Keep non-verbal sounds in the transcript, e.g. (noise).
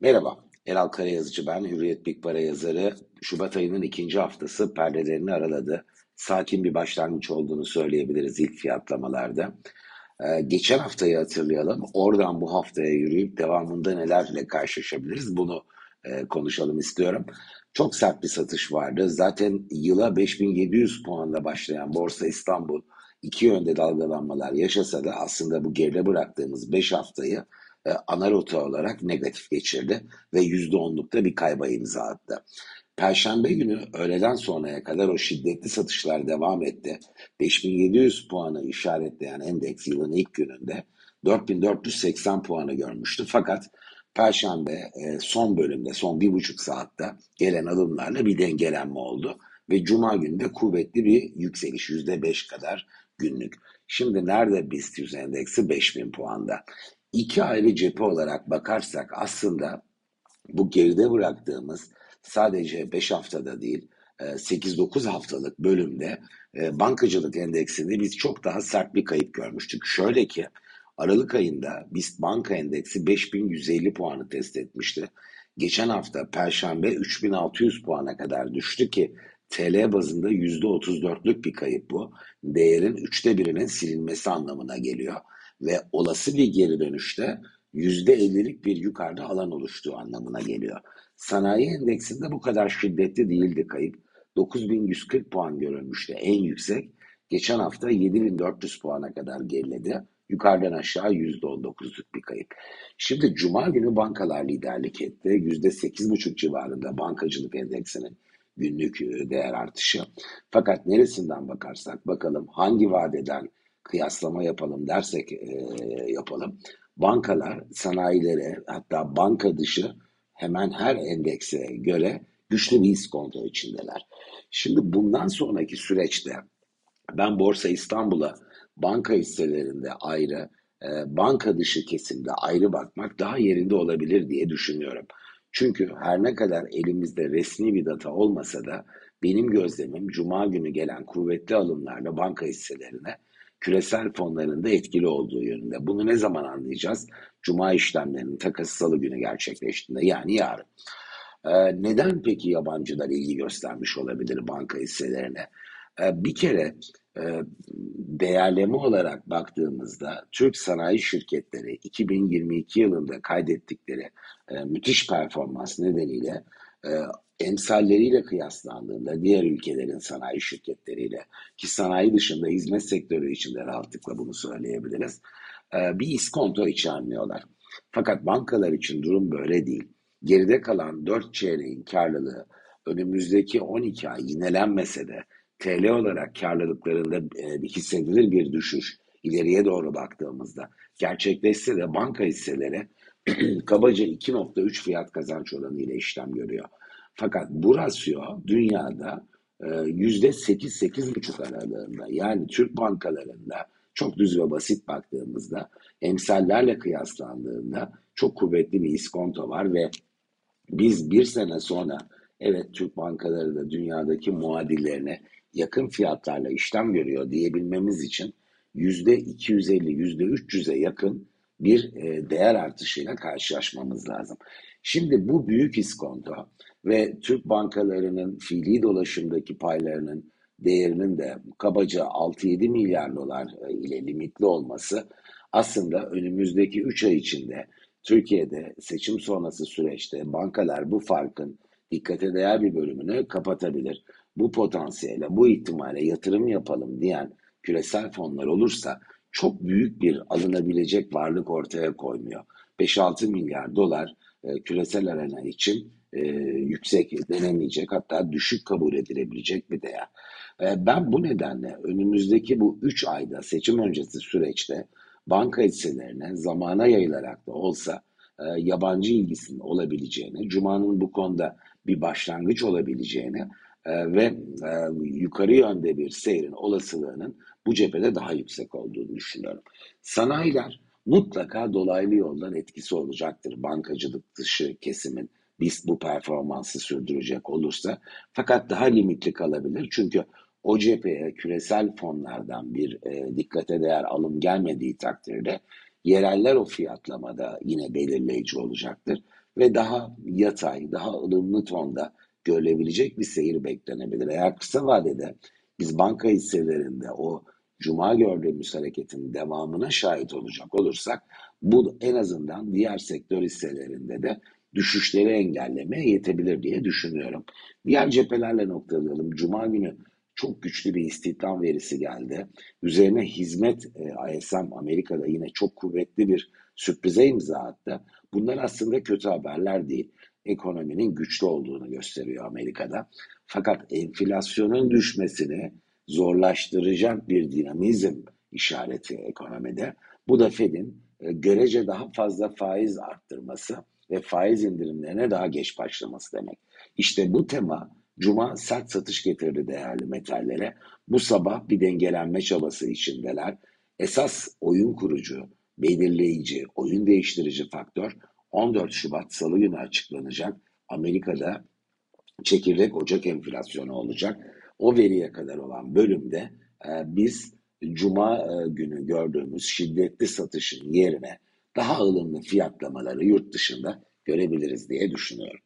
Merhaba, Eral Karayazıcı ben, Hürriyet Big Para yazarı. Şubat ayının ikinci haftası perdelerini araladı. Sakin bir başlangıç olduğunu söyleyebiliriz ilk fiyatlamalarda. Ee, geçen haftayı hatırlayalım. Oradan bu haftaya yürüyüp devamında nelerle karşılaşabiliriz bunu e, konuşalım istiyorum. Çok sert bir satış vardı. Zaten yıla 5700 puanla başlayan Borsa İstanbul iki yönde dalgalanmalar yaşasa da aslında bu geride bıraktığımız 5 haftayı e, ana rota olarak negatif geçirdi ve %10'lukta bir kayba imza attı. Perşembe günü öğleden sonraya kadar o şiddetli satışlar devam etti. 5700 puanı işaretleyen endeks yılın ilk gününde 4480 puanı görmüştü. Fakat Perşembe e, son bölümde, son bir buçuk saatte gelen alımlarla bir dengelenme oldu. Ve Cuma günü de kuvvetli bir yükseliş, yüzde beş kadar günlük. Şimdi nerede BIST 100 endeksi? 5000 puanda iki ayrı cephe olarak bakarsak aslında bu geride bıraktığımız sadece 5 haftada değil 8-9 e, haftalık bölümde e, bankacılık endeksinde biz çok daha sert bir kayıp görmüştük. Şöyle ki Aralık ayında BIST banka endeksi 5150 puanı test etmişti. Geçen hafta Perşembe 3600 puana kadar düştü ki TL bazında %34'lük bir kayıp bu. Değerin üçte birinin silinmesi anlamına geliyor ve olası bir geri dönüşte %50'lik bir yukarıda alan oluştuğu anlamına geliyor. Sanayi endeksinde bu kadar şiddetli değildi kayıp. 9140 puan görülmüştü en yüksek. Geçen hafta 7400 puana kadar geriledi. Yukarıdan aşağı %19'luk bir kayıp. Şimdi Cuma günü bankalar liderlik etti. %8,5 civarında bankacılık endeksinin günlük değer artışı. Fakat neresinden bakarsak bakalım hangi vadeden kıyaslama yapalım dersek e, yapalım. Bankalar sanayilere hatta banka dışı hemen her endekse göre güçlü bir iskonto içindeler. Şimdi bundan sonraki süreçte ben Borsa İstanbul'a banka hisselerinde ayrı, e, banka dışı kesimde ayrı bakmak daha yerinde olabilir diye düşünüyorum. Çünkü her ne kadar elimizde resmi bir data olmasa da benim gözlemim Cuma günü gelen kuvvetli alımlarla banka hisselerine küresel fonlarında etkili olduğu yönünde. Bunu ne zaman anlayacağız? Cuma işlemlerinin takası salı günü gerçekleştiğinde yani yarın. Ee, neden peki yabancılar ilgi göstermiş olabilir banka hisselerine? Ee, bir kere e, değerleme olarak baktığımızda Türk sanayi şirketleri 2022 yılında kaydettikleri e, müthiş performans nedeniyle e, emsalleriyle kıyaslandığında diğer ülkelerin sanayi şirketleriyle ki sanayi dışında hizmet sektörü içinde rahatlıkla bunu söyleyebiliriz. E, bir iskonto içermiyorlar. Fakat bankalar için durum böyle değil. Geride kalan 4 çeyreğin karlılığı önümüzdeki 12 ay yinelenmese de TL olarak karlılıklarında e, hissedilir bir düşüş ileriye doğru baktığımızda gerçekleşse de banka hisseleri (clears throat) kabaca 2.3 fiyat kazanç oranı ile işlem görüyor. Fakat bu rasyo dünyada e, yüzde 8-8,5 aralığında yani Türk bankalarında çok düz ve basit baktığımızda emsallerle kıyaslandığında çok kuvvetli bir iskonto var ve biz bir sene sonra evet Türk bankaları da dünyadaki muadillerine yakın fiyatlarla işlem görüyor diyebilmemiz için yüzde 250 yüzde 300'e yakın bir e, değer artışıyla karşılaşmamız lazım. Şimdi bu büyük iskonto ve Türk bankalarının fiili dolaşımdaki paylarının değerinin de kabaca 6-7 milyar dolar e, ile limitli olması aslında önümüzdeki 3 ay içinde Türkiye'de seçim sonrası süreçte bankalar bu farkın dikkate değer bir bölümünü kapatabilir. Bu potansiyele, bu ihtimale yatırım yapalım diyen küresel fonlar olursa çok büyük bir alınabilecek varlık ortaya koymuyor. 5-6 milyar dolar e, küresel arena için e, yüksek denemeyecek hatta düşük kabul edilebilecek bir değer. E, ben bu nedenle önümüzdeki bu 3 ayda seçim öncesi süreçte banka hisselerine zamana yayılarak da olsa e, yabancı ilgisinin olabileceğini, Cuma'nın bu konuda bir başlangıç olabileceğini e, ve e, yukarı yönde bir seyrin olasılığının bu cephede daha yüksek olduğunu düşünüyorum. Sanayiler mutlaka dolaylı yoldan etkisi olacaktır bankacılık dışı kesimin biz bu performansı sürdürecek olursa fakat daha limitli kalabilir çünkü o cepheye küresel fonlardan bir e, dikkate değer alım gelmediği takdirde yereller o fiyatlamada yine belirleyici olacaktır. ve daha yatay, daha ılımlı tonda görülebilecek bir seyir beklenebilir. Eğer kısa vadede biz banka hisselerinde o cuma gördüğümüz hareketin devamına şahit olacak olursak bu en azından diğer sektör hisselerinde de düşüşleri engellemeye yetebilir diye düşünüyorum. Diğer cephelerle noktalayalım. Cuma günü çok güçlü bir istihdam verisi geldi. Üzerine hizmet e, ISM Amerika'da yine çok kuvvetli bir sürprize imza attı. Bunlar aslında kötü haberler değil. Ekonominin güçlü olduğunu gösteriyor Amerika'da. Fakat enflasyonun düşmesini zorlaştıracak bir dinamizm işareti ekonomide. Bu da Fed'in e, görece daha fazla faiz arttırması ve faiz indirimlerine daha geç başlaması demek. İşte bu tema Cuma sert satış getirdi değerli metallere. Bu sabah bir dengelenme çabası içindeler. Esas oyun kurucu, belirleyici, oyun değiştirici faktör 14 Şubat Salı günü açıklanacak. Amerika'da çekirdek Ocak enflasyonu olacak. O veriye kadar olan bölümde e, biz Cuma e, günü gördüğümüz şiddetli satışın yerine daha ılımlı fiyatlamaları yurt dışında görebiliriz diye düşünüyorum.